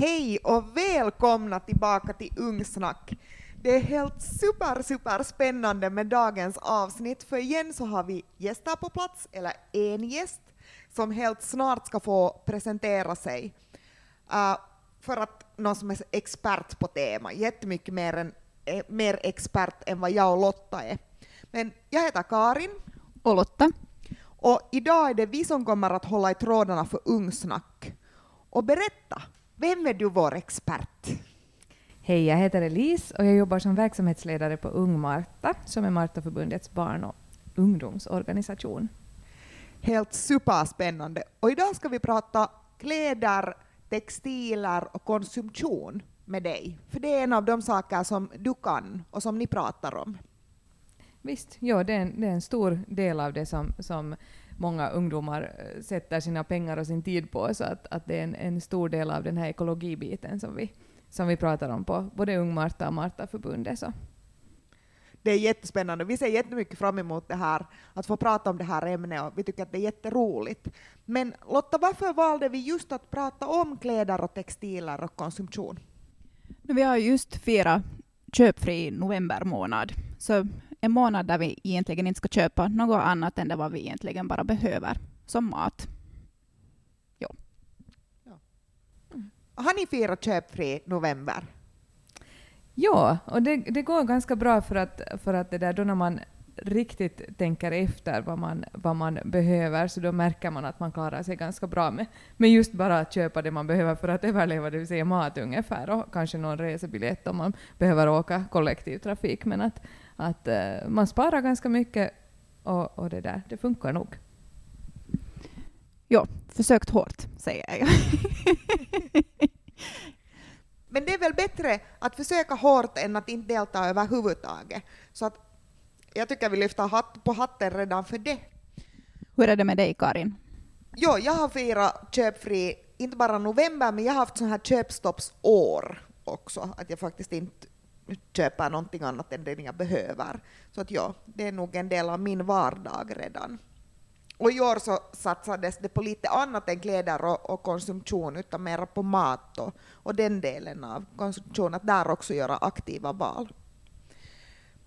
Hej och välkomna tillbaka till Ungsnack. Det är helt super, super spännande med dagens avsnitt, för igen så har vi gäster på plats, eller en gäst, som helt snart ska få presentera sig. Uh, för att någon som är expert på temat, jättemycket mer, än, eh, mer expert än vad jag och Lotta är. Men jag heter Karin. Och Lotta. Och idag är det vi som kommer att hålla i trådarna för Ungsnack. Och berätta, vem är du vår expert? Hej, jag heter Elise och jag jobbar som verksamhetsledare på Ung Marta, som är Martaförbundets barn och ungdomsorganisation. Helt superspännande. Och idag ska vi prata kläder, textiler och konsumtion med dig. För det är en av de saker som du kan och som ni pratar om. Visst, ja, det är en, det är en stor del av det som, som många ungdomar eh, sätter sina pengar och sin tid på, så att, att det är en, en stor del av den här ekologibiten som vi, som vi pratar om på både Ung Marta och Martaförbundet. Så. Det är jättespännande. Vi ser jättemycket fram emot det här, att få prata om det här ämnet och vi tycker att det är jätteroligt. Men Lotta, varför valde vi just att prata om kläder och textiler och konsumtion? Vi har just firat köpfri november månad, så en månad där vi egentligen inte ska köpa något annat än det vad vi egentligen bara behöver, som mat. Jo. Ja. Mm. Har ni firat köpfri november? Ja, och det, det går ganska bra för att, för att det där då när man riktigt tänker efter vad man, vad man behöver, så då märker man att man klarar sig ganska bra med, med just bara att köpa det man behöver för att överleva, det vill säga mat ungefär, och kanske någon resebiljett om man behöver åka kollektivtrafik. Men att, att uh, man sparar ganska mycket och, och det där, det funkar nog. Ja, försökt hårt, säger jag. Men det är väl bättre att försöka hårt än att inte delta överhuvudtaget. Så att jag tycker vi lyfter hatt på hatten redan för det. Hur är det med dig, Karin? Jo, jag har firat köpfri, inte bara november, men jag har haft sån här köpstoppsår också, att jag faktiskt inte köper någonting annat än det jag behöver. Så att ja, det är nog en del av min vardag redan. Och i år så satsades det på lite annat än kläder och, och konsumtion, utan mer på mat och, och, den delen av konsumtion, att där också göra aktiva val.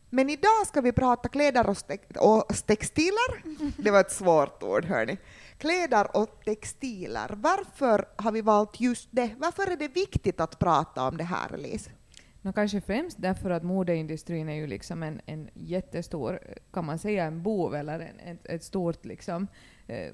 Men idag ska vi prata kläder och, och textiler. Det var ett svårt ord, hörni. Kläder och textiler. Varför har vi valt just det? Varför är det viktigt att prata om det här, Elise? No, kanske främst därför att modeindustrin är ju liksom en, en jättestor, kan man säga en bov eller en, ett, ett stort liksom, eh,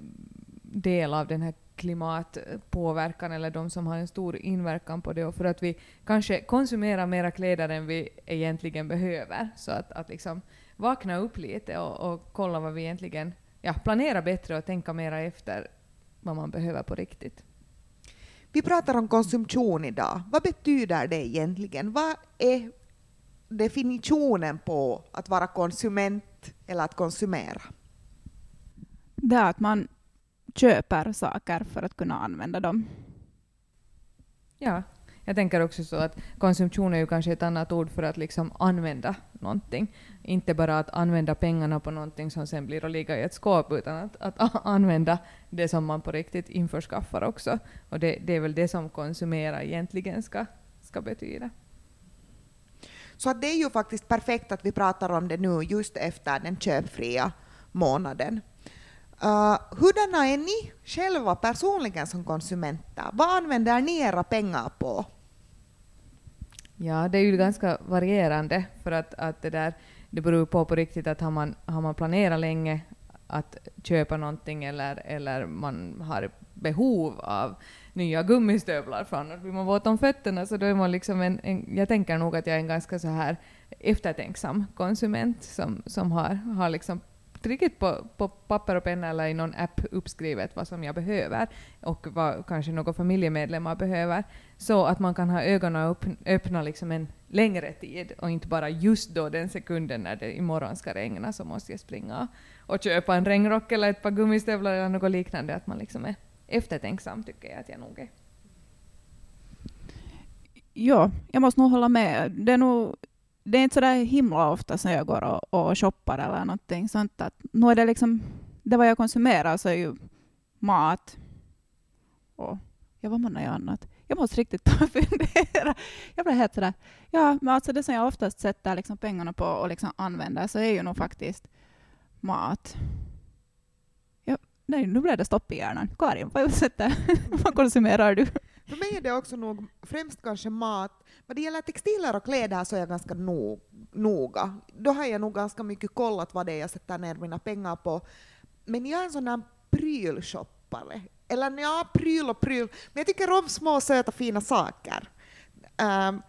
del av den här klimatpåverkan eller de som har en stor inverkan på det och för att vi kanske konsumerar mera kläder än vi egentligen behöver. Så att, att liksom vakna upp lite och, och kolla vad vi egentligen, ja, planera bättre och tänka mera efter vad man behöver på riktigt. Vi pratar om konsumtion idag. Vad betyder det egentligen? Vad är definitionen på att vara konsument eller att konsumera? Det är att man köper saker för att kunna använda dem. Ja, jag tänker också så att konsumtion är ju kanske ett annat ord för att liksom använda någonting. Inte bara att använda pengarna på någonting som sen blir att ligga i ett skåp, utan att, att använda det som man på riktigt införskaffar också. Och det, det är väl det som konsumera egentligen ska, ska betyda. Så att det är ju faktiskt perfekt att vi pratar om det nu just efter den köpfria månaden. Uh, hurdana är ni själva personligen som konsumenter? Vad använder ni era pengar på? Ja, det är ju ganska varierande, för att, att det, där, det beror på på riktigt att har man, har man planerat länge att köpa någonting eller, eller man har behov av nya gummistövlar för annars blir man våt om fötterna, så då är man liksom en, en, jag tänker nog att jag är en ganska så här eftertänksam konsument som, som har, har liksom riktigt på, på papper och penna eller i någon app uppskrivet vad som jag behöver och vad kanske några familjemedlemmar behöver, så att man kan ha ögonen upp, öppna liksom en längre tid och inte bara just då den sekunden när det imorgon ska regna så måste jag springa och köpa en regnrock eller ett par gummistövlar eller något liknande, att man liksom är eftertänksam tycker jag att jag nog är. Ja, jag måste nog hålla med. Det är nog det är inte så där himla ofta som jag går och, och shoppar eller någonting sånt. Att, nu är det liksom, det vad jag konsumerar så är ju mat och ja, vad man gör annat. jag måste riktigt ta och fundera. Jag blir helt sådär, ja, men alltså det som jag oftast sätter liksom pengarna på och liksom använder så är ju nog faktiskt mat. Ja, nej, nu blev det stopp i hjärnan. Karin, vad, sätter, vad konsumerar du? För mig är det också nog främst kanske mat. Vad det gäller textiler och kläder så är jag ganska no, noga. Då har jag nog ganska mycket kollat vad det är jag sätter ner mina pengar på. Men jag är en sån där prylshoppare. Eller ja, pryl och pryl. Men jag tycker om små söta fina saker. Um,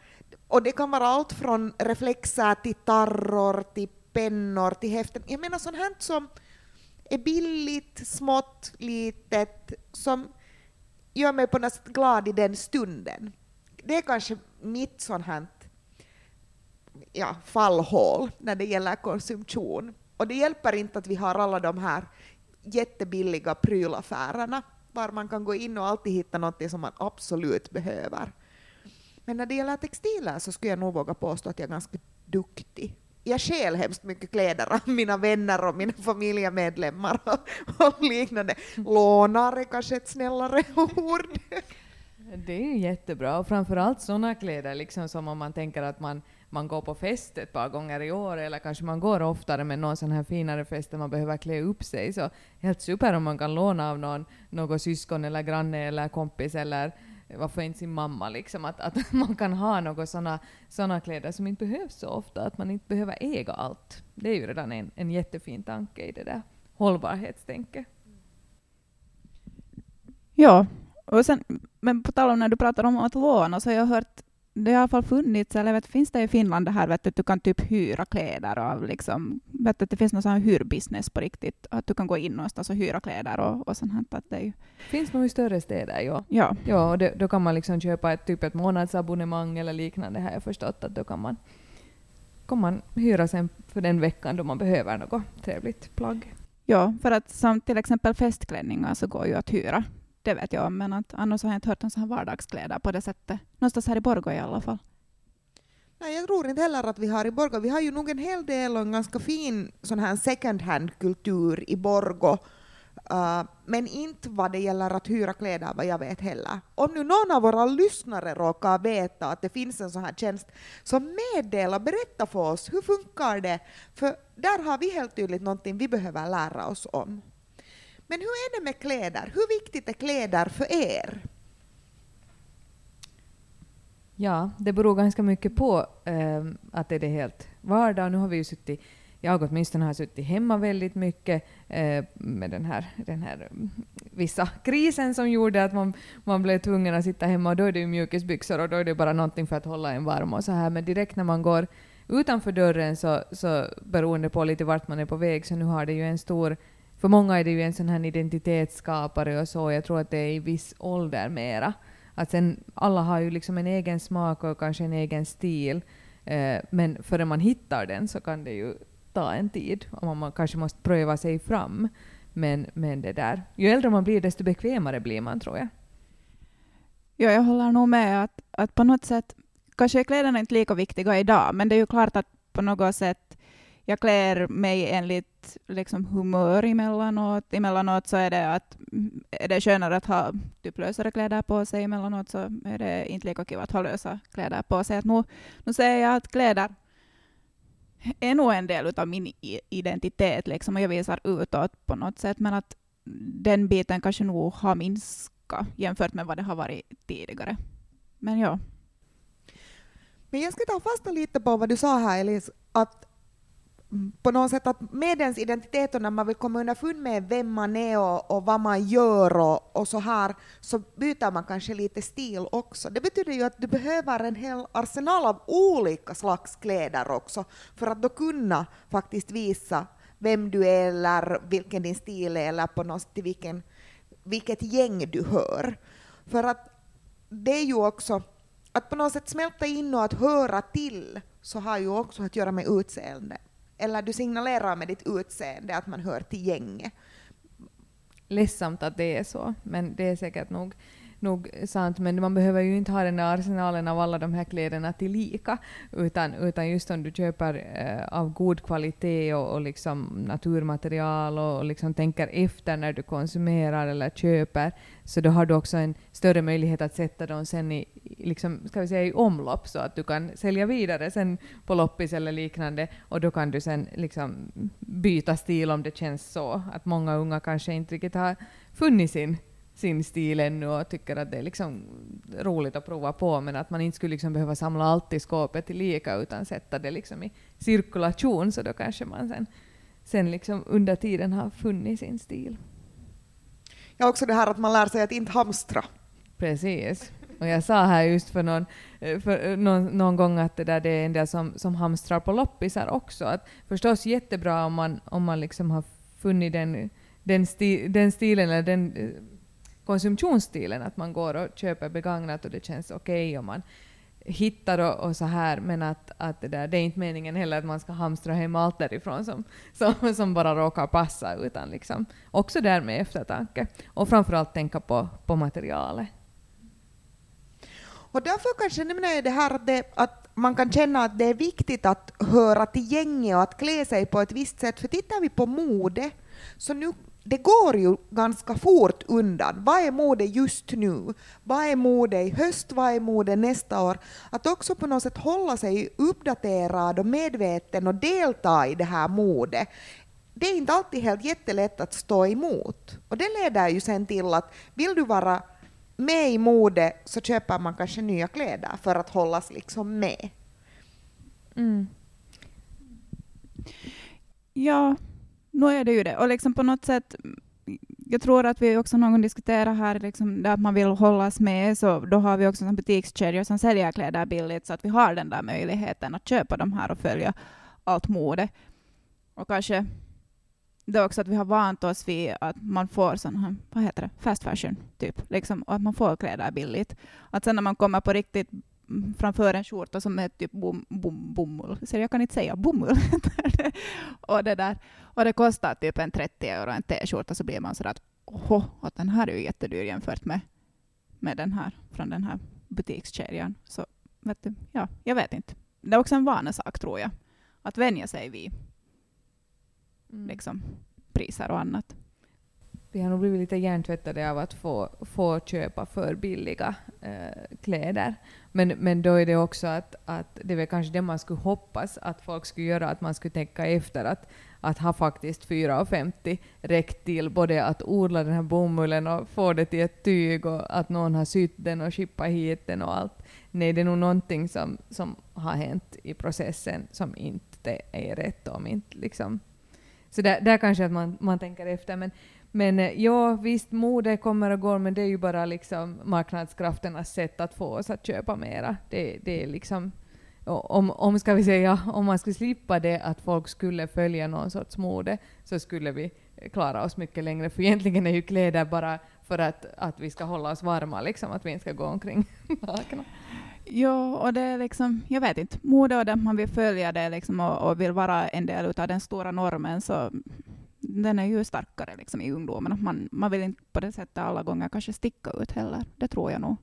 och det kan vara allt från reflexer till tarror, till pennor, till häften. Jag menar sånt här som är billigt, smått, litet, som gör mig på något sätt glad i den stunden. Det är kanske mitt sånt här ja, fallhål när det gäller konsumtion. Och det hjälper inte att vi har alla de här jättebilliga prylaffärerna var man kan gå in och alltid hitta något som man absolut behöver. Men när det gäller textiler så skulle jag nog våga påstå att jag är ganska duktig. Jag stjäl hemskt mycket kläder av mina vänner och mina familjemedlemmar och, och liknande. Lånar är kanske ett snällare ord. Det är ju jättebra, och framförallt sådana kläder liksom som om man tänker att man, man går på fest ett par gånger i år, eller kanske man går oftare med någon sån här finare fest där man behöver klä upp sig. Så helt super om man kan låna av någon, någon syskon eller granne eller kompis eller varför inte sin mamma, liksom, att, att man kan ha några såna, såna kläder som inte behövs så ofta, att man inte behöver äga allt. Det är ju redan en, en jättefin tanke i det där hållbarhetstänket. Ja, och sen, men på tal om när du pratar om att låna, så har jag hört det har i alla fall funnits, eller vet, finns det i Finland det här vet, att du kan typ hyra kläder av liksom, vet, att det finns någon sån här hyrbusiness på riktigt, att du kan gå in någonstans och hyra kläder och, och sånt här. Att det ju... Finns nog i större städer, ja. Ja. ja och det, då kan man liksom köpa ett, typ ett månadsabonnemang eller liknande, har jag förstått att då kan man, kan man hyra sen för den veckan då man behöver något trevligt plagg. Ja, för att som till exempel festklänningar så går ju att hyra det vet jag, men att annars har jag inte hört om sådana vardagskläder på det sättet. Någonstans här i Borgå i alla fall. Nej, jag tror inte heller att vi har i Borgå. Vi har ju nog en hel del och en ganska fin sån här second hand-kultur i Borgå. Uh, men inte vad det gäller att hyra kläder, vad jag vet heller. Om nu någon av våra lyssnare råkar veta att det finns en sån här tjänst, så meddela, berätta för oss, hur funkar det? För där har vi helt tydligt någonting vi behöver lära oss om. Men hur är det med kläder? Hur viktigt är kläder för er? Ja, det beror ganska mycket på eh, att det är helt vardag. Nu har vi ju suttit, jag åtminstone har suttit hemma väldigt mycket eh, med den här, den här mm, vissa krisen som gjorde att man, man blev tvungen att sitta hemma och då är det ju mjukisbyxor och då är det bara någonting för att hålla en varm och så här. Men direkt när man går utanför dörren så, så beroende på lite vart man är på väg så nu har det ju en stor för många är det ju en sån här identitetsskapare och så. Jag tror att det är i viss ålder mera. Att sen, alla har ju liksom en egen smak och kanske en egen stil. Eh, men förrän man hittar den så kan det ju ta en tid och man kanske måste pröva sig fram. Men, men det där, ju äldre man blir desto bekvämare blir man tror jag. Ja, jag håller nog med att, att på något sätt, kanske är kläderna inte lika viktiga idag, men det är ju klart att på något sätt jag klär mig enligt liksom, humör emellanåt. Emellanåt så är det att är det skönare att ha typ lösare kläder på sig, emellanåt så är det inte lika kul att ha lösa kläder på sig. Att nu, nu säger jag att kläder är nog en del av min identitet liksom, och jag visar utåt på något sätt, men att den biten kanske nog har minskat jämfört med vad det har varit tidigare. Men ja. Men jag ska ta fasta lite på vad du sa här Elis, att på något sätt att med ens identitet och när man vill komma underfund med vem man är och, och vad man gör och, och, så här, så byter man kanske lite stil också. Det betyder ju att du behöver en hel arsenal av olika slags kläder också för att då kunna faktiskt visa vem du är eller vilken din stil är eller på något sätt vilken, vilket gäng du hör. För att det är ju också att på något sätt smälta in och att höra till så har ju också att göra med utseende eller du signalerar med ditt utseende att man hör till gänget. Ledsamt att det är så, men det är säkert nog nog sant, men man behöver ju inte ha den där arsenalen av alla de här kläderna till lika, utan, utan just om du köper eh, av god kvalitet och, och liksom naturmaterial och, och liksom tänker efter när du konsumerar eller köper, så då har du också en större möjlighet att sätta dem sen i, liksom, ska vi säga, i omlopp så att du kan sälja vidare sen på loppis eller liknande och då kan du sen liksom byta stil om det känns så. Att många unga kanske inte riktigt har funnit sin, sin stil ännu och tycker att det är liksom roligt att prova på men att man inte skulle liksom behöva samla allt i skåpet till lika utan sätta det liksom i cirkulation så då kanske man sen, sen liksom under tiden har funnit sin stil. Ja, också det här att man lär sig att inte hamstra. Precis. Och jag sa här just för någon, för någon, någon gång att det, där det är en del som, som hamstrar på loppisar också. Att förstås jättebra om man, om man liksom har funnit den, den, sti, den stilen eller den konsumtionsstilen att man går och köper begagnat och det känns okej okay och man hittar och, och, så här, men att, att det, där, det är inte meningen heller att man ska hamstra hem allt därifrån som, som, som bara råkar passa, utan liksom också där med eftertanke. Och framförallt tänka på, på materialet. Och därför kanske nämner jag det här att, det, att man kan känna att det är viktigt att höra till gänget och att klä sig på ett visst sätt. För tittar vi på mode, så nu det går ju ganska fort undan. Vad är mode just nu? Vad är mode i höst? Vad är mode nästa år? Att också på något sätt hålla sig uppdaterad och medveten och delta i det här modet. Det är inte alltid helt jättelätt att stå emot. Och det leder ju sen till att vill du vara med i mode så köper man kanske nya kläder för att hållas liksom med. Mm. Ja, nu är det ju det. Och liksom på något sätt, jag tror att vi också någon gång diskuterar här liksom, att man vill hållas med, så då har vi också en butikskedjor som säljer kläder billigt, så att vi har den där möjligheten att köpa de här och följa allt mode. Och kanske det är också att vi har vant oss vid att man får sån här, vad heter det, fast fashion, typ, liksom, och att man får kläder billigt. Att sen när man kommer på riktigt framför en skjorta som är typ bom, bom, bomull. Så jag kan inte säga bomull. och, det där. och det kostar typ en 30 euro en t-skjorta så blir man sådär att åh, att den här är ju jättedyr jämfört med, med den här från den här butikskedjan. Så vet du, ja, jag vet inte. Det är också en vanesak tror jag. Att vänja sig vid mm. liksom, priser och annat. Vi har nog blivit lite hjärntvättade av att få, få köpa för billiga eh, kläder. Men, men då är det också att, att det är väl kanske det man skulle hoppas att folk skulle göra, att man skulle tänka efter att, att ha faktiskt 4,50 räckt till både att odla den här bomullen och få det till ett tyg och att någon har sytt den och skippat hit den och allt. Nej, det är nog någonting som, som har hänt i processen som inte är rätt om inte liksom så där, där kanske att man, man tänker efter. Men, men eh, ja, visst, mode kommer och går, men det är ju bara liksom marknadskrafternas sätt att få oss att köpa mera. Det, det är liksom, om, om, ska vi säga, om man skulle slippa det, att folk skulle följa någon sorts mode, så skulle vi eh, klara oss mycket längre. För egentligen är ju kläder bara för att, att vi ska hålla oss varma, liksom, att vi inte ska gå omkring nakna. Ja, och det är liksom, jag vet inte, mode och det man vill följa det liksom och, och, vill vara en del av den stora normen, så den är ju starkare liksom i ungdomen. Man, man vill inte på det sättet alla gånger kanske sticka ut heller, det tror jag nog.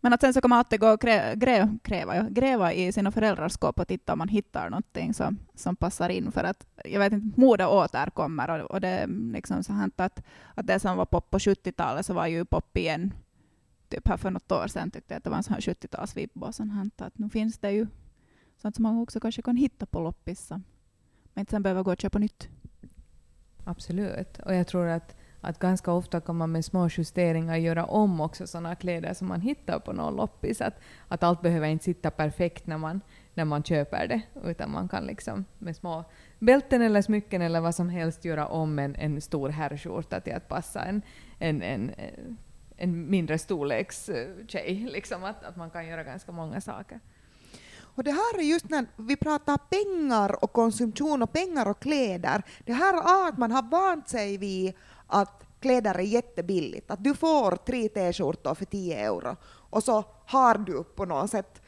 Men att sen så kan man alltid gå och krä, grä, kräva, ja, gräva i sina föräldrars skåp och titta om man hittar någonting som, som passar in. För att jag vet inte, mode återkommer och, och det är liksom så att, att det som var pop på 70-talet så var ju pop igen typ här för något år sedan tyckte jag att det var en sån här 70-talsvibb och sånt att nu finns det ju sånt som man också kanske kan hitta på loppis men inte sen behöver gå och köpa nytt. Absolut, och jag tror att, att ganska ofta kan man med små justeringar göra om också sådana kläder som man hittar på någon loppis. Att, att allt behöver inte sitta perfekt när man, när man köper det, utan man kan liksom med små bälten eller smycken eller vad som helst göra om en, en stor herrskjorta till att passa en, en, en en mindre storleks eh, tjej. Liksom, att, att man kan göra ganska många saker. Och det här är just när vi pratar pengar och konsumtion och pengar och kläder. Det här är att man har vant sig vid att kläder är jättebilligt. Att du får tre t-skjortor för 10 euro och så har du på något sätt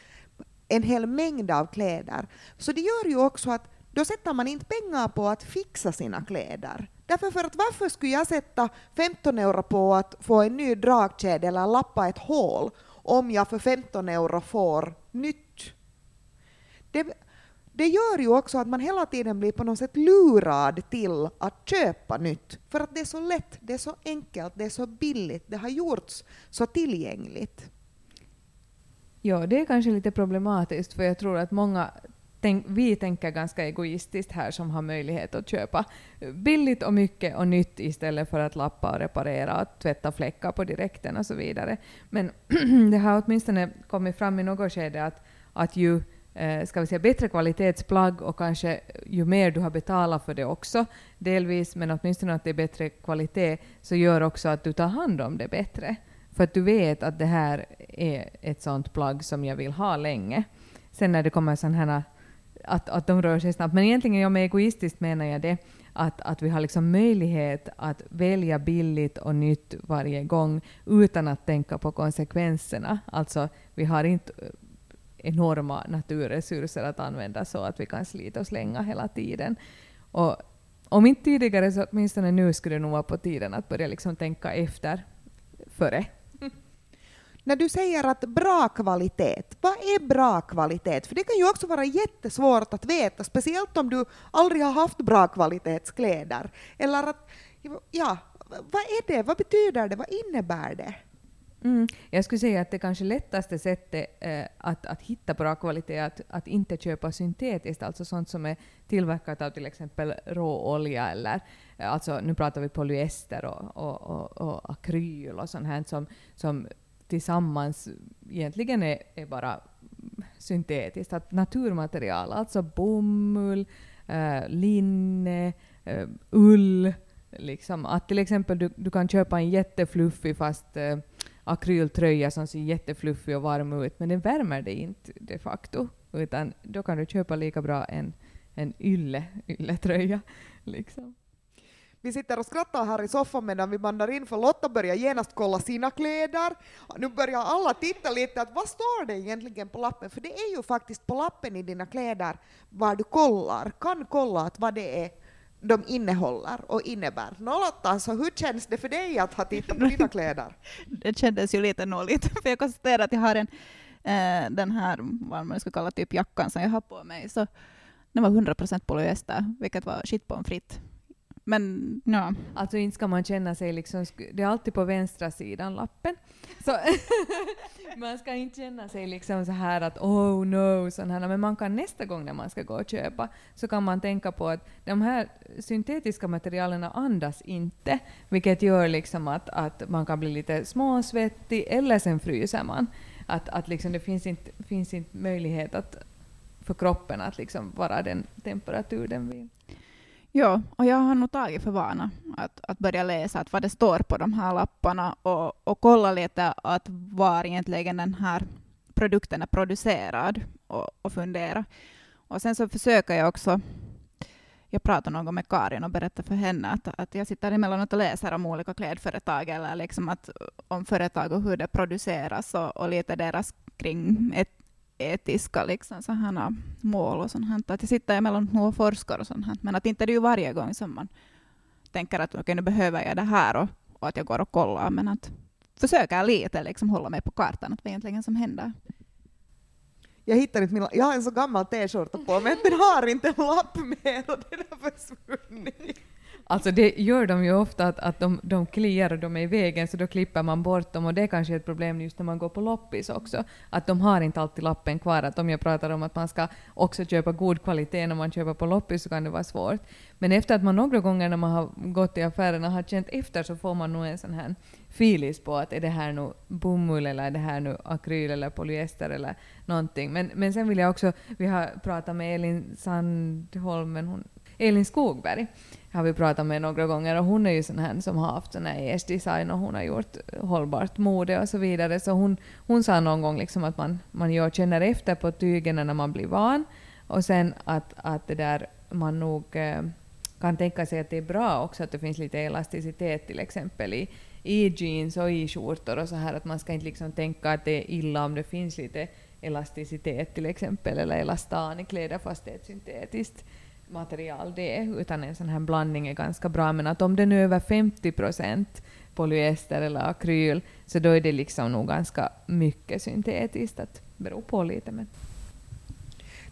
en hel mängd av kläder. Så det gör ju också att då sätter man inte pengar på att fixa sina kläder. Därför för att varför skulle jag sätta 15 euro på att få en ny dragkedja eller lappa ett hål om jag för 15 euro får nytt? Det, det gör ju också att man hela tiden blir på något sätt lurad till att köpa nytt. För att det är så lätt, det är så enkelt, det är så billigt, det har gjorts så tillgängligt. Ja, det är kanske lite problematiskt för jag tror att många tänk, vi tänker ganska egoistiskt här som har möjlighet att köpa billigt och mycket och nytt istället för att lappa och reparera och tvätta fläckar på direkten och så vidare. Men det har åtminstone kommit fram i något skede att, att ju eh, ska vi säga, bättre kvalitetsplagg och kanske ju mer du har betalat för det också, delvis, men åtminstone att det är bättre kvalitet, så gör också att du tar hand om det bättre. För att du vet att det här är ett sånt plagg som jag vill ha länge. Sen när det kommer sådana här att, att de rör sig snabbt. Men egentligen, jag med egoistiskt menar jag det, att, att vi har liksom möjlighet att välja billigt och nytt varje gång utan att tänka på konsekvenserna. Alltså, vi har inte enorma naturresurser att använda så att vi kan slita och slänga hela tiden. Och om inte tidigare så åtminstone nu skulle det nog vara på tiden att börja liksom tänka efter före. När du säger att bra kvalitet, vad är bra kvalitet? För det kan ju också vara jättesvårt att veta, speciellt om du aldrig har haft bra kvalitetskläder. Eller att, ja, vad är det? Vad betyder det? Vad innebär det? Mm. Jag skulle säga att det kanske lättaste sättet eh, att, att hitta bra kvalitet är att, att inte köpa syntetiskt, alltså sånt som är tillverkat av till exempel råolja eller eh, alltså nu pratar vi polyester och, och, och, och akryl och sånt här som, som tillsammans egentligen är, är bara syntetiskt. Att naturmaterial, alltså bomull, eh, linne, eh, ull, liksom. Att till exempel du, du kan köpa en jättefluffig fast eh, akryltröja som ser jättefluffig och varm ut, men den värmer dig inte de facto. Utan då kan du köpa lika bra en, en ylle, ylletröja. Liksom. Vi sitter och skrattar här i soffan medan vi bandar in, för Lotta börjar genast kolla sina kläder. Nu börjar alla titta lite, att vad står det egentligen på lappen? För det är ju faktiskt på lappen i dina kläder vad du kollar, kan kolla att vad det är de innehåller och innebär. Nå Lotta, så hur känns det för dig att ha tittat på dina kläder? Det kändes ju lite nolligt, för jag konstaterar att jag har en, eh, den här, vad man ska kalla typ jackan som jag har på mig, så den var 100% polyester, vilket var fritt. Men ja. Alltså inte ska man känna sig liksom, det är alltid på vänstra sidan lappen. Så man ska inte känna sig liksom så här att oh no, sån här. men man kan nästa gång när man ska gå och köpa så kan man tänka på att de här syntetiska materialen andas inte, vilket gör liksom att, att man kan bli lite småsvettig eller sen fryser man. Att, att liksom det finns inte, finns inte möjlighet att, för kroppen att liksom vara den temperatur den vill. Ja, och jag har nog tagit för vana att, att börja läsa att vad det står på de här lapparna och, och kolla lite att var egentligen den här produkten är producerad och, och fundera. Och sen så försöker jag också, jag pratar någon gång med Karin och berättar för henne att, att jag sitter emellanåt och läser om olika klädföretag eller liksom att, om företag och hur det produceras och, och lite deras kring ett etiska liksom, sådana mål och sånt. Att jag sitter emellan och forskar och sånt. Men att inte det är ju varje gång som man tänker att okay, nu behöver jag det här och, och att jag går och kollar. Men att försöka lite liksom hålla mig på kartan, att vad egentligen som händer. Jag hittar inte min Jag har en så gammal t-skjorta på mig, den har inte en lapp mer och den har försvunnit. Alltså det gör de ju ofta att, att de, de kliar och de är i vägen så då klipper man bort dem och det är kanske ett problem just när man går på loppis också. Att de har inte alltid lappen kvar. Att om jag pratar om att man ska också köpa god kvalitet när man köper på loppis så kan det vara svårt. Men efter att man några gånger när man har gått i affärerna har känt efter så får man nog en sån här filis på att är det här nu bomull eller är det här nu akryl eller polyester eller någonting. Men, men sen vill jag också, vi har pratat med Elin Sandholm, men hon, Elin Skogberg, har vi pratat med några gånger och hon är ju sån här som har haft sån här ES-design och hon har gjort hållbart mode och så vidare. Så hon, hon sa någon gång liksom att man, man gör, känner efter på tygen när man blir van och sen att, att det där man nog eh, kan tänka sig att det är bra också att det finns lite elasticitet till exempel i, i jeans och i skjortor och så här att man ska inte liksom tänka att det är illa om det finns lite elasticitet till exempel eller elastan i kläder fast det är syntetiskt material det är, utan en sån här blandning är ganska bra. Men att om den är över 50 procent polyester eller akryl, så då är det liksom nog ganska mycket syntetiskt. Att beror på lite. Men.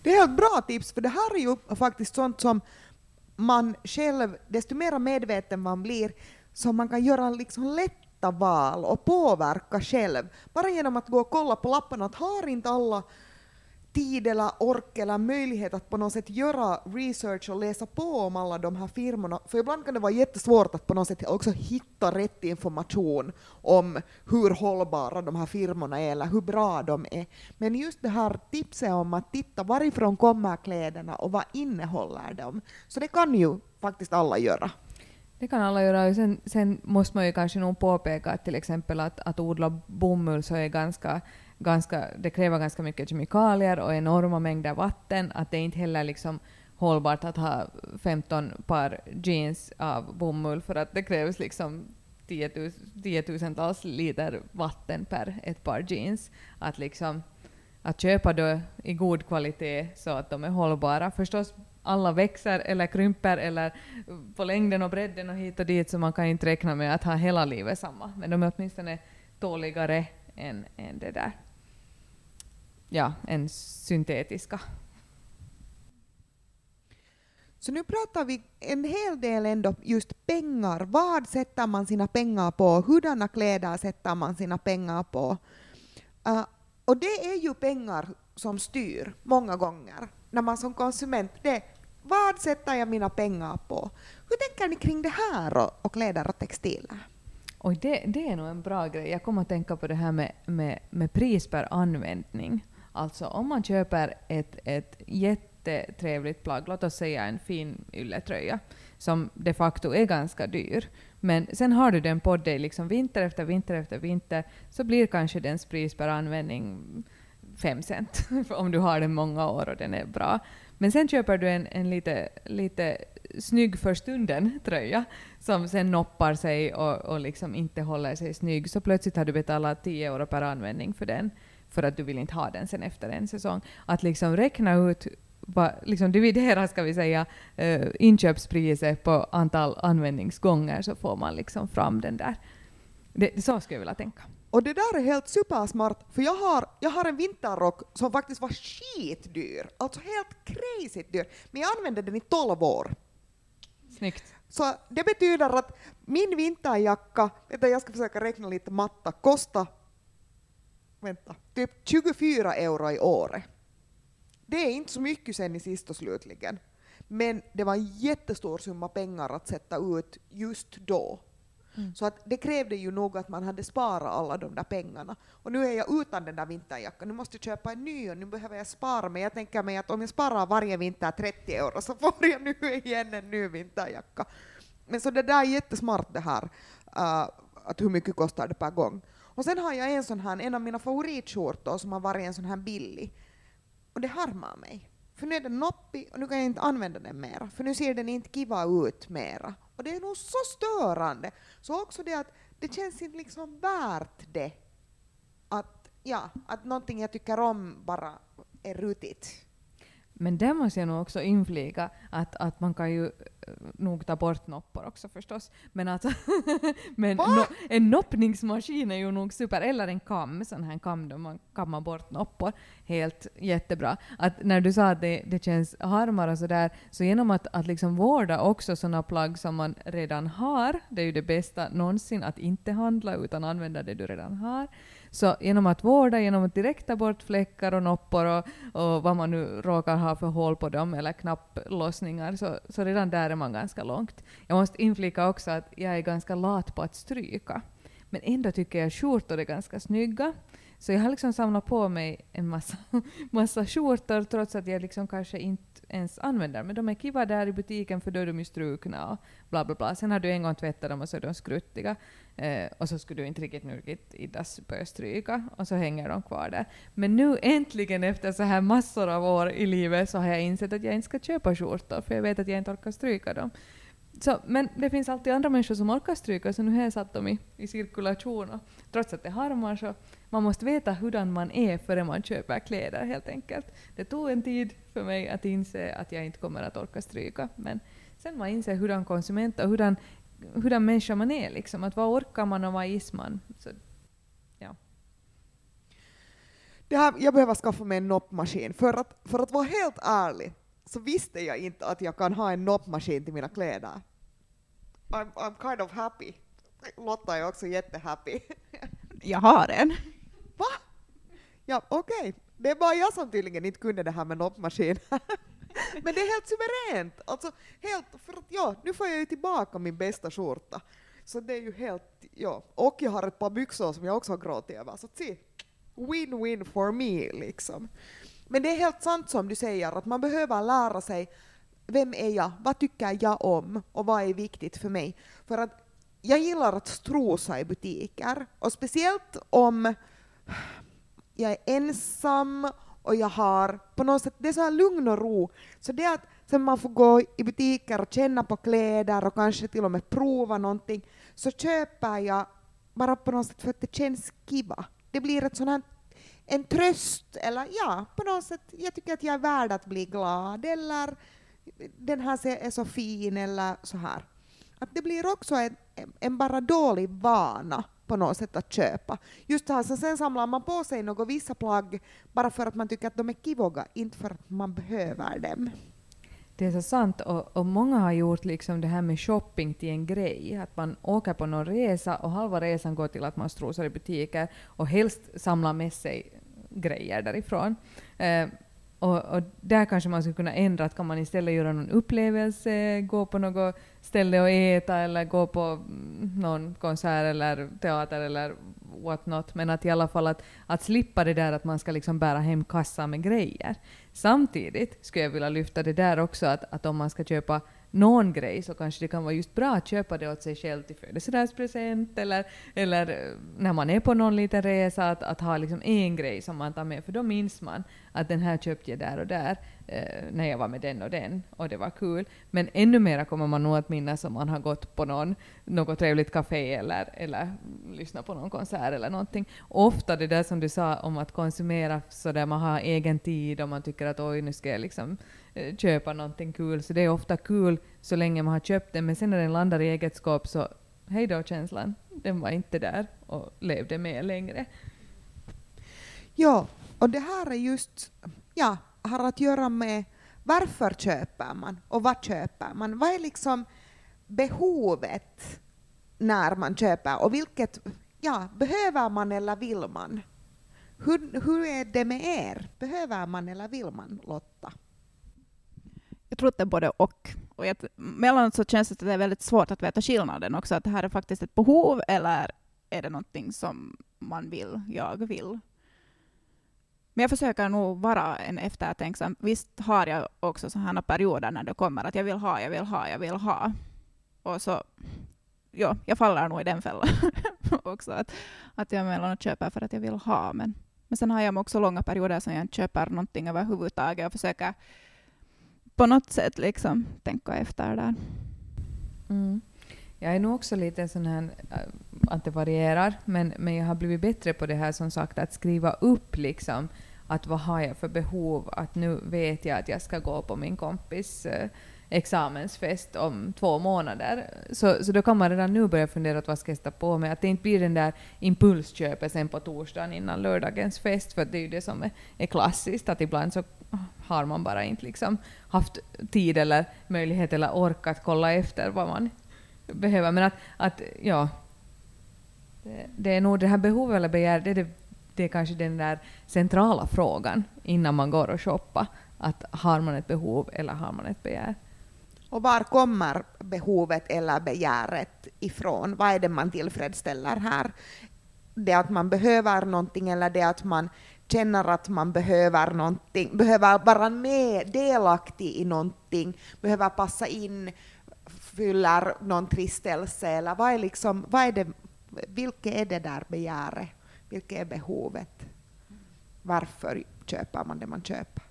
Det är ett bra tips, för det här är ju faktiskt sånt som man själv, desto mer medveten man blir, så man kan göra liksom lätta val och påverka själv. Bara genom att gå och kolla på lapparna att har inte alla tid eller ork eller möjlighet att på något sätt göra research och läsa på om alla de här firmorna. För ibland kan det vara jättesvårt att på något sätt också hitta rätt information om hur hållbara de här firmorna är eller hur bra de är. Men just det här tipset om att titta varifrån kommer kläderna och vad innehåller de. Så det kan ju faktiskt alla göra. Det kan alla göra. Sen, sen måste man ju kanske nog påpeka att till exempel att, att odla bomull så är ganska ganska, det kräver ganska mycket kemikalier och enorma mängder vatten, att det är inte heller liksom hållbart att ha 15 par jeans av bomull för att det krävs liksom tiotusentals liter vatten per ett par jeans. Att, liksom, att köpa då i god kvalitet så att de är hållbara. Förstås, alla växer eller krymper eller på längden och bredden och hit och dit så man kan inte räkna med att ha hela livet samma. Men de är åtminstone tåligare än, än det där ja, än syntetiska. Så nu pratar vi en hel del ändå just pengar. Vad sätter man sina pengar på? Hurdana kläder sätter man sina pengar på? Uh, och det är ju pengar som styr många gånger när man som konsument, det, vad sätter jag mina pengar på? Hur tänker ni kring det här och, och kläder och textiler? Oj, det, det är nog en bra grej. Jag kommer att tänka på det här med, med, med pris per användning. Alltså om man köper ett, ett jättetrevligt plagg, låt oss säga en fin ylletröja, som de facto är ganska dyr, men sen har du den på dig liksom vinter efter vinter efter vinter, så blir kanske dens pris per användning 5 cent, om du har den många år och den är bra. Men sen köper du en, en lite, lite snygg för stunden tröja som sen noppar sig och, och liksom inte håller sig snygg, så plötsligt har du betalat 10 euro per användning för den för att du vill inte ha den sen efter en säsong. Att liksom räkna ut, liksom dividera ska vi säga, uh, inköpspriset på antal användningsgånger så får man liksom fram den där. Det, så skulle jag vilja tänka. Och det där är helt supersmart, för jag har, jag har en vinterrock som faktiskt var skitdyr, alltså helt crazy dyr, men jag använde den i 12 år. Snyggt. Så det betyder att min vinterjacka, jag ska försöka räkna lite matta, kostar vänta, typ 24 euro i året. Det är inte så mycket sen i sist och slutligen. Men det var en jättestor summa pengar att sätta ut just då. Mm. Så att det krävde ju nog att man hade sparat alla de där pengarna. Och nu är jag utan den där vinterjackan, nu måste jag köpa en ny och nu behöver jag spara. Men jag tänker mig att om jag sparar varje vinter 30 euro så får jag nu igen en ny vinterjacka. Men så det där är jättesmart det här, uh, att hur mycket kostar det per gång. Och sen har jag en sån här, en av mina favoritskjortor som har varit en sån här billig. Och det harmar mig. För nu är den noppig och nu kan jag inte använda den mera, för nu ser den inte kiva ut mera. Och det är nog så störande. Så också det att det känns inte liksom värt det. Att, ja, att någonting jag tycker om bara är rutigt. Men där måste jag nog också inflika att, att man kan ju nog ta bort noppor också förstås. Men, att, men no, en noppningsmaskin är ju nog super, eller en kam, sån här kam där man kammar bort noppor. Helt jättebra. Att när du sa att det, det känns harmar och sådär, så genom att, att liksom vårda också sådana plagg som man redan har, det är ju det bästa någonsin, att inte handla utan använda det du redan har, så genom att vårda, genom att direkt ta bort fläckar och noppor och, och vad man nu råkar ha för hål på dem eller knapplossningar, så, så redan där är man ganska långt. Jag måste inflika också att jag är ganska lat på att stryka. Men ändå tycker jag skjortor är ganska snygga. Så jag har liksom samlat på mig en massa, massa skjortor trots att jag liksom kanske inte ens använder men de är kiva där i butiken för då är de ju strukna och bla bla bla. Sen har du en gång tvättat dem och så är de skruttiga eh, och så skulle du inte riktigt nu iddas börja stryka och så hänger de kvar där. Men nu äntligen efter så här massor av år i livet så har jag insett att jag inte ska köpa skjortor för jag vet att jag inte orkar stryka dem. Så, men det finns alltid andra människor som orkar stryka, så nu har jag satt dem i, i cirkulation. Och, trots att det harmar så man måste veta hurdan man är före man köper kläder helt enkelt. Det tog en tid för mig att inse att jag inte kommer att orka stryka, men sen man inser hurdan konsument och hurdan, hurdan människa man är, liksom, att vad orkar man och vad is man. Så, ja. Det här, jag behöver skaffa mig en noppmaskin. För att, för att vara helt ärlig så visste jag inte att jag kan ha en noppmaskin till mina kläder. I'm, I'm kind of happy. Lotta är också jättehappy. Jag har en. Va? Ja, okej. Okay. Det är bara jag som tydligen inte kunde det här med noppmaskin. Men det är helt suveränt. Alltså, helt, för att ja, nu får jag ju tillbaka min bästa skjorta. Så det är ju helt, ja. Och jag har ett par byxor som jag också har gråtit över. Så se, win-win for me liksom. Men det är helt sant som du säger, att man behöver lära sig vem är jag, vad tycker jag om och vad är viktigt för mig. För att jag gillar att strosa i butiker, och speciellt om jag är ensam och jag har på något sätt, det är så här lugn och ro. Så det att sen man får gå i butiker och känna på kläder och kanske till och med prova någonting, så köper jag bara på något sätt för att det känns kiva. Det blir ett sånt här en tröst, eller ja, på något sätt, jag tycker att jag är värd att bli glad, eller den här är så fin, eller så här. Att det blir också en, en bara dålig vana på något sätt att köpa. Just det här, så sen samlar man på sig något vissa plagg bara för att man tycker att de är kivoga, inte för att man behöver dem. Det är så sant, och, och, många har gjort liksom det här med shopping till en grej. Att man åker på någon resa och halva resan går till att man strosar i butiker och helst samlar med sig grejer därifrån. Eh, och, och, där kanske man skulle kunna ändra, att kan man istället göra någon upplevelse, gå på något ställe och äta eller gå på mm, någon konsert eller teater eller what not, men att i alla fall att, att slippa det där att man ska liksom bära hem kassar med grejer. Samtidigt skulle jag vilja lyfta det där också att, att om man ska köpa någon grej så kanske det kan vara just bra att köpa det åt sig själv till födelsedagspresent eller, eller eh, när man är på någon liten resa att, att ha liksom en grej som man tar med för då minns man att den här köpte jag där och där eh, när jag var med den och den och det var kul. Men ännu mera kommer man nog att minnas om man har gått på någon, något trevligt café eller, eller lyssnat på någon konsert eller någonting. Ofta det där som du sa om att konsumera så där man har egen tid och man tycker att oj nu ska jag liksom Eh, köpa någonting kul, så det är ofta kul så länge man har köpt den, men sen när den landar i eget skåp så hej då känslan, den var inte där och levde med längre. Ja, och det här är just, ja, har att göra med varför köper man och vad köper man? Vad är liksom behovet när man köper och vilket, ja, behöver man eller vill man? Hur, hur är det med er? Behöver man eller vill man, Lotta? Jag tror att det är både och. och jag, mellanåt så känns det att det är väldigt svårt att veta skillnaden också, att det här är faktiskt ett behov eller är det någonting som man vill, jag vill. Men jag försöker nog vara en eftertänksam. Visst har jag också sådana perioder när det kommer att jag vill ha, jag vill ha, jag vill ha. Och så, ja, jag faller nog i den fällan också. Att, att jag emellanåt köper för att jag vill ha. Men, men sen har jag också långa perioder som jag inte köper någonting överhuvudtaget och försöker på något sätt liksom tänka efter där. Mm. Jag är nog också lite sån här, äh, att det varierar, men, men jag har blivit bättre på det här som sagt att skriva upp liksom att vad har jag för behov, att nu vet jag att jag ska gå på min kompis äh, examensfest om två månader. Så, så då kan man redan nu börja fundera på vad ska jag sätta på mig, att det inte blir den där impulsköpet sen på torsdagen innan lördagens fest, för det är ju det som är, är klassiskt, att ibland så har man bara inte liksom haft tid eller möjlighet eller ork att kolla efter vad man behöver. Men att, att ja, det, det är nog det här behovet eller begär, det är, det, det är kanske den där centrala frågan innan man går och shoppar. Att har man ett behov eller har man ett begär? Och var kommer behovet eller begäret ifrån? Vad är det man tillfredsställer här? Det att man behöver någonting eller det att man känner att man behöver någonting, behöver vara med, delaktig i någonting, behöver passa in, fyller någon tristelse eller vad är liksom, vad är det, vilket är det där begäret? Vilket är behovet? Varför köper man det man köper?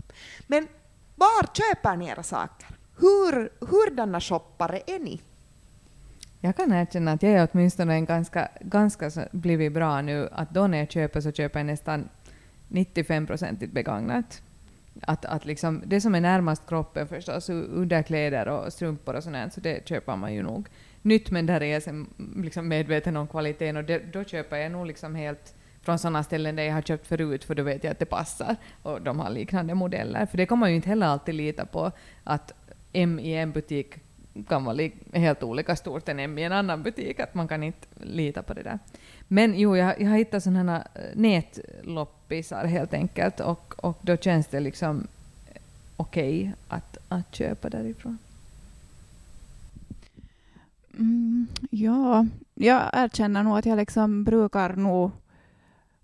Men var köper ni era saker? Hur, hurdana shoppare är ni? Jag kan erkänna att jag är åtminstone en ganska, ganska blivit bra nu att då när jag köper så köper jag nästan 95-procentigt begagnat. Att, att liksom, det som är närmast kroppen förstås, underkläder och strumpor och sånt, så det köper man ju nog nytt, men där är jag sen liksom medveten om kvaliteten och det, då köper jag nog liksom helt från sådana ställen där jag har köpt förut, för då vet jag att det passar och de har liknande modeller. För det kan man ju inte heller alltid lita på, att M i en butik kan vara helt olika stort än M i en annan butik, att man kan inte lita på det där. Men jo, jag, jag har hittat äh, sådana här nätloppisar helt enkelt, och, och då känns det liksom okej okay att, att köpa därifrån. Mm, ja, jag erkänner nog att jag liksom brukar nog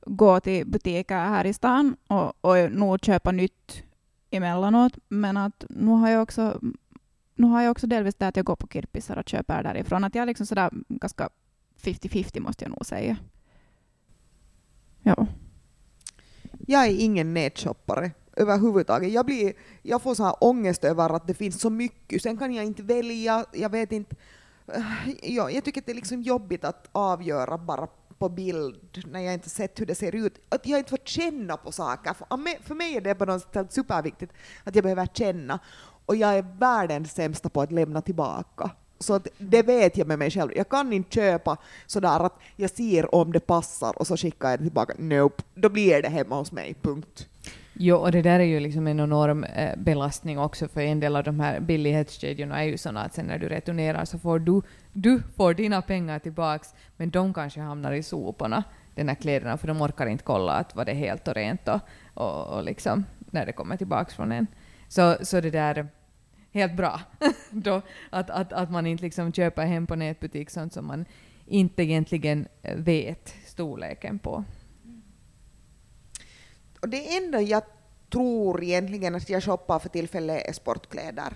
gå till butiker här i stan och, och nog köpa nytt emellanåt. Men att nu har jag också, nu har jag också delvis det att jag går på kirpisar och köper därifrån. Att jag är liksom sådär ganska 50-50 måste jag nog säga. Ja. Jag är ingen nätshoppare överhuvudtaget. Jag, blir, jag får så här ångest över att det finns så mycket. Sen kan jag inte välja. Jag vet inte. Ja, jag tycker att det är liksom jobbigt att avgöra bara på bild när jag inte sett hur det ser ut. Att jag inte får känna på saker. För mig är det på något sätt superviktigt att jag behöver känna. Och jag är världens sämsta på att lämna tillbaka. Så det vet jag med mig själv. Jag kan inte köpa sådär att jag ser om det passar och så skickar jag det tillbaka. Nope. Då blir det hemma hos mig, punkt. Jo, och det där är ju liksom en enorm eh, belastning också, för en del av de här billighetskedjorna är ju sådana att sen när du returnerar så får du, du får dina pengar tillbaks, men de kanske hamnar i soporna, de här kläderna, för de orkar inte kolla att var det helt och rent och, och, och liksom när det kommer tillbaks från en. Så, så det där helt bra då, att, att, att man inte liksom köper hem på nätbutik sånt som man inte egentligen eh, vet storleken på. Och det enda jag tror egentligen att jag shoppar för tillfället är sportkläder.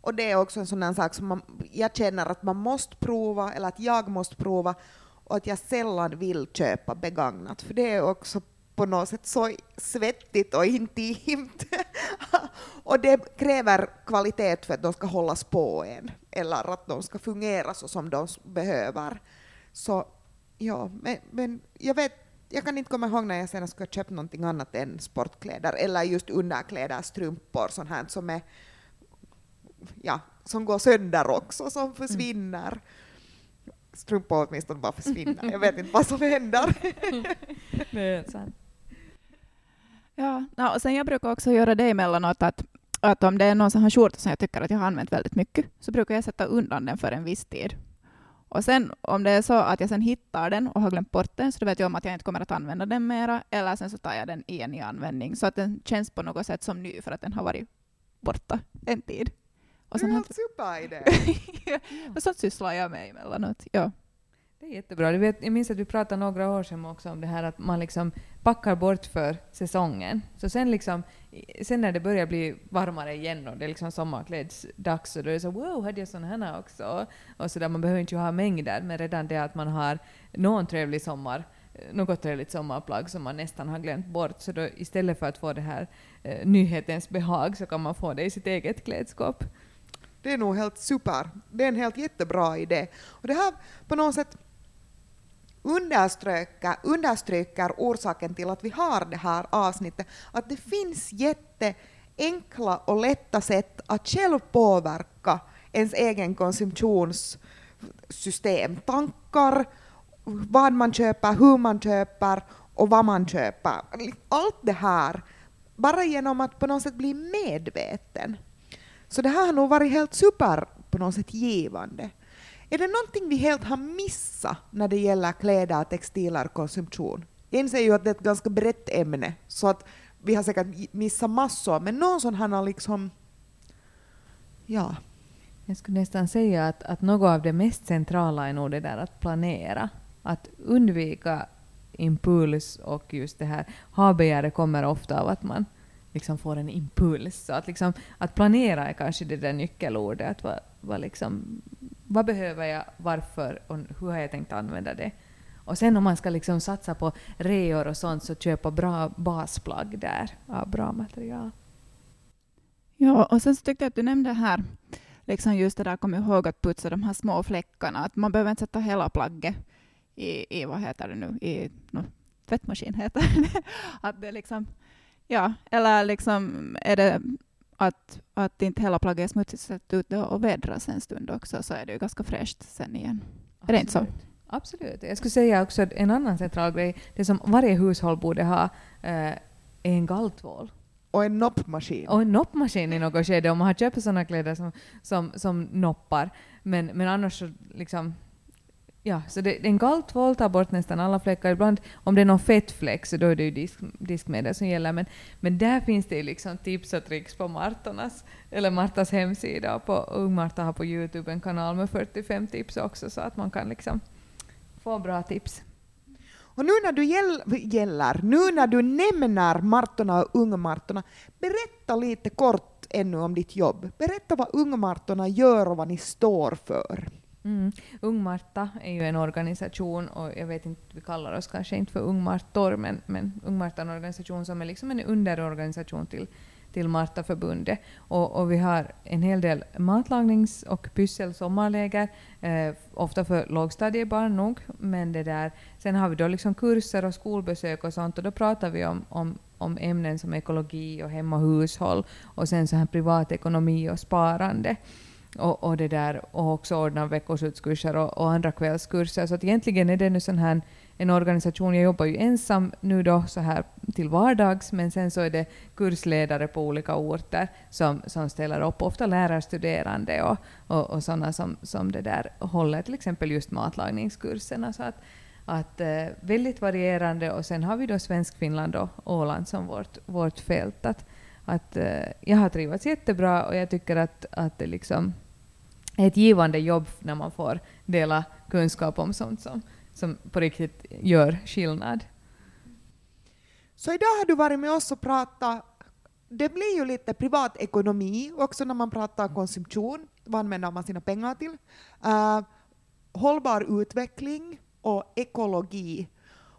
Och det är också en sån sak som man, jag känner att man måste prova, eller att jag måste prova, och att jag sällan vill köpa begagnat, för det är också på något sätt så svettigt och intimt. och det kräver kvalitet för att de ska hållas på en, eller att de ska fungera så som de behöver. Så ja, men, men jag vet jag kan inte komma ihåg när jag senast skulle ha köpt någonting annat än sportkläder eller just underkläder, strumpor, sånt här som är ja, som går sönder också, som försvinner. Mm. Strumpor åtminstone bara försvinner. Jag vet inte vad som händer. det är sant. Ja, och sen jag brukar också göra det emellanåt att, att om det är någon sån här skjorta som jag tycker att jag har använt väldigt mycket, så brukar jag sätta undan den för en viss tid. Och sen om det är så att jag sen hittar den och har glömt bort den, så då vet jag om att jag inte kommer att använda den mera, eller sen så tar jag den igen i användning, så att den känns på något sätt som ny för att den har varit borta en tid. Och sen det är en superidé! ja, sånt sysslar jag med emellanåt. Ja. Det är jättebra. Du vet, jag minns att du pratade några år sedan också om det här att man liksom packar bort för säsongen. Så sen, liksom, sen när det börjar bli varmare igen och det är liksom sommarklädsdags så då är det så wow, hade jag såna här också? Och så där, man behöver inte ha mängder, men redan det att man har någon trevlig sommar eh, något trevligt sommarplagg som man nästan har glömt bort, så då istället för att få det här eh, nyhetens behag så kan man få det i sitt eget klädskåp. Det är nog helt super. Det är en helt jättebra idé. Och det här på något sätt understryker, understryker orsaken till att vi har det här avsnittet, att det finns jätteenkla och lätta sätt att själv påverka ens egen konsumtionssystem, tankar, vad man köper, hur man köper och vad man köper. Allt det här, bara genom att på något sätt bli medveten. Så det här har nog varit helt super på något sätt givande. Är det någonting vi helt har missat när det gäller kläder, textiler och konsumtion? Jag inser ju att det är ett ganska brett ämne, så att vi har säkert missat massor, men någon sån här liksom... Ja. Jag skulle nästan säga att, att något av det mest centrala är nog det där att planera. Att undvika impuls och just det här ha kommer ofta av att man liksom får en impuls. Så att, liksom, att planera är kanske det där nyckelordet. Att vad, vad, liksom, vad behöver jag, varför och hur har jag tänkt använda det? Och sen om man ska liksom satsa på reor och sånt så köpa bra basplagg där av bra material. Ja, och sen så tyckte jag att du nämnde här liksom just det där, kom ihåg att putsa de här små fläckarna. Att man behöver inte sätta hela plagget i, i vad heter det nu, i no, tvättmaskin heter det. att det liksom, ja, eller liksom är det att, att inte hela plagget är smutsigt, sätt ut det och vädras en stund också, så är det ju ganska fräscht sen igen. Är det inte så? Absolut. Jag skulle säga också att en annan central grej, det som varje hushåll borde ha, eh, är en galltvål. Och en noppmaskin. Och en noppmaskin i något skede om man har köpt sådana kläder som, som, som noppar. Men, men annars så liksom... Ja, så det, en galtvål tar bort nästan alla fläckar. Ibland om det är någon fettfläck så då är det ju disk, diskmedel som gäller. Men, men där finns det liksom tips och tricks på Martornas, eller Martas hemsida. Och på Ung Marta har på Youtube en kanal med 45 tips också så att man kan liksom få bra tips. Och nu när du gäll, gäller, nu när du nämner Martorna och Ungmartorna, berätta lite kort ännu om ditt jobb. Berätta vad Ungmartorna gör och vad ni står för. Mm. Ung Marta är ju en organisation, och jag vet inte, vi kallar oss kanske inte för Ung Martor, men, men Ung Marta är en organisation som är liksom en underorganisation till, till Martaförbundet. Och, och vi har en hel del matlagnings och pysselsommarläger, eh, ofta för lågstadiebarn nog, men det där. Sen har vi då liksom kurser och skolbesök och sånt, och då pratar vi om, om, om ämnen som ekologi och hem och hushåll, och sen så här privatekonomi och sparande och, och, det där, och också ordna veckoslutskurser och, och andra kvällskurser. Så att egentligen är det nu sån här, en organisation, jag jobbar ju ensam nu då så här till vardags, men sen så är det kursledare på olika orter som, som ställer upp, ofta lärarstuderande och, och, och sådana som, som det där håller till exempel just matlagningskurserna. Så att, att, eh, väldigt varierande och sen har vi då Svenskfinland och Åland som vårt, vårt fält. Att, att, eh, jag har trivats jättebra och jag tycker att, att liksom, det liksom är ett givande jobb när man får dela kunskap om sånt som, som på riktigt gör skillnad. Så idag har du varit med oss och pratat, det blir ju lite privatekonomi också när man pratar konsumtion, vad använder man sina pengar till? Uh, hållbar utveckling och ekologi.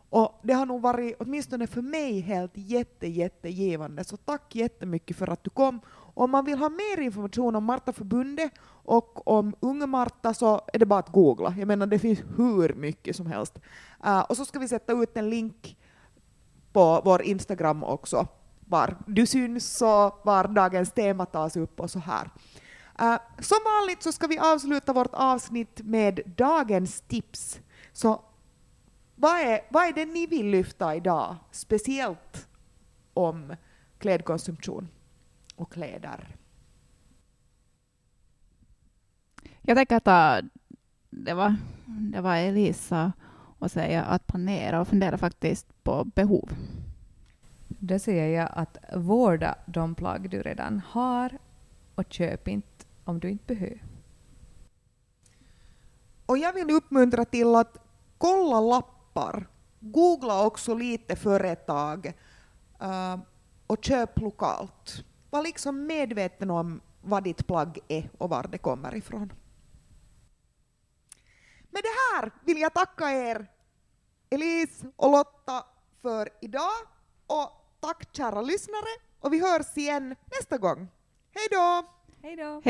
Och det har nog varit, åtminstone för mig, helt jätte, jättegivande. Så tack jättemycket för att du kom. Om man vill ha mer information om Martaförbundet och om Ung Marta så är det bara att googla. Jag menar, det finns hur mycket som helst. Uh, och så ska vi sätta ut en länk på vår Instagram också, var du syns och var dagens tema tas upp och så här. Uh, som vanligt så ska vi avsluta vårt avsnitt med dagens tips. Så vad är, vad är det ni vill lyfta idag, speciellt om klädkonsumtion och kläder? Jag tänker att det var, det var Elisa och säga att planera och fundera faktiskt på behov. Då säger jag att vårda de plagg du redan har och köp inte om du inte behöver. Och jag vill uppmuntra till att kolla lappar. Googla också lite företag uh, och köp lokalt. Var liksom medveten om vad ditt plagg är och var det kommer ifrån. Med det här vill jag tacka er, Elise och Lotta, för idag. Och tack kära lyssnare, och vi hörs igen nästa gång. Hej då! Hej då!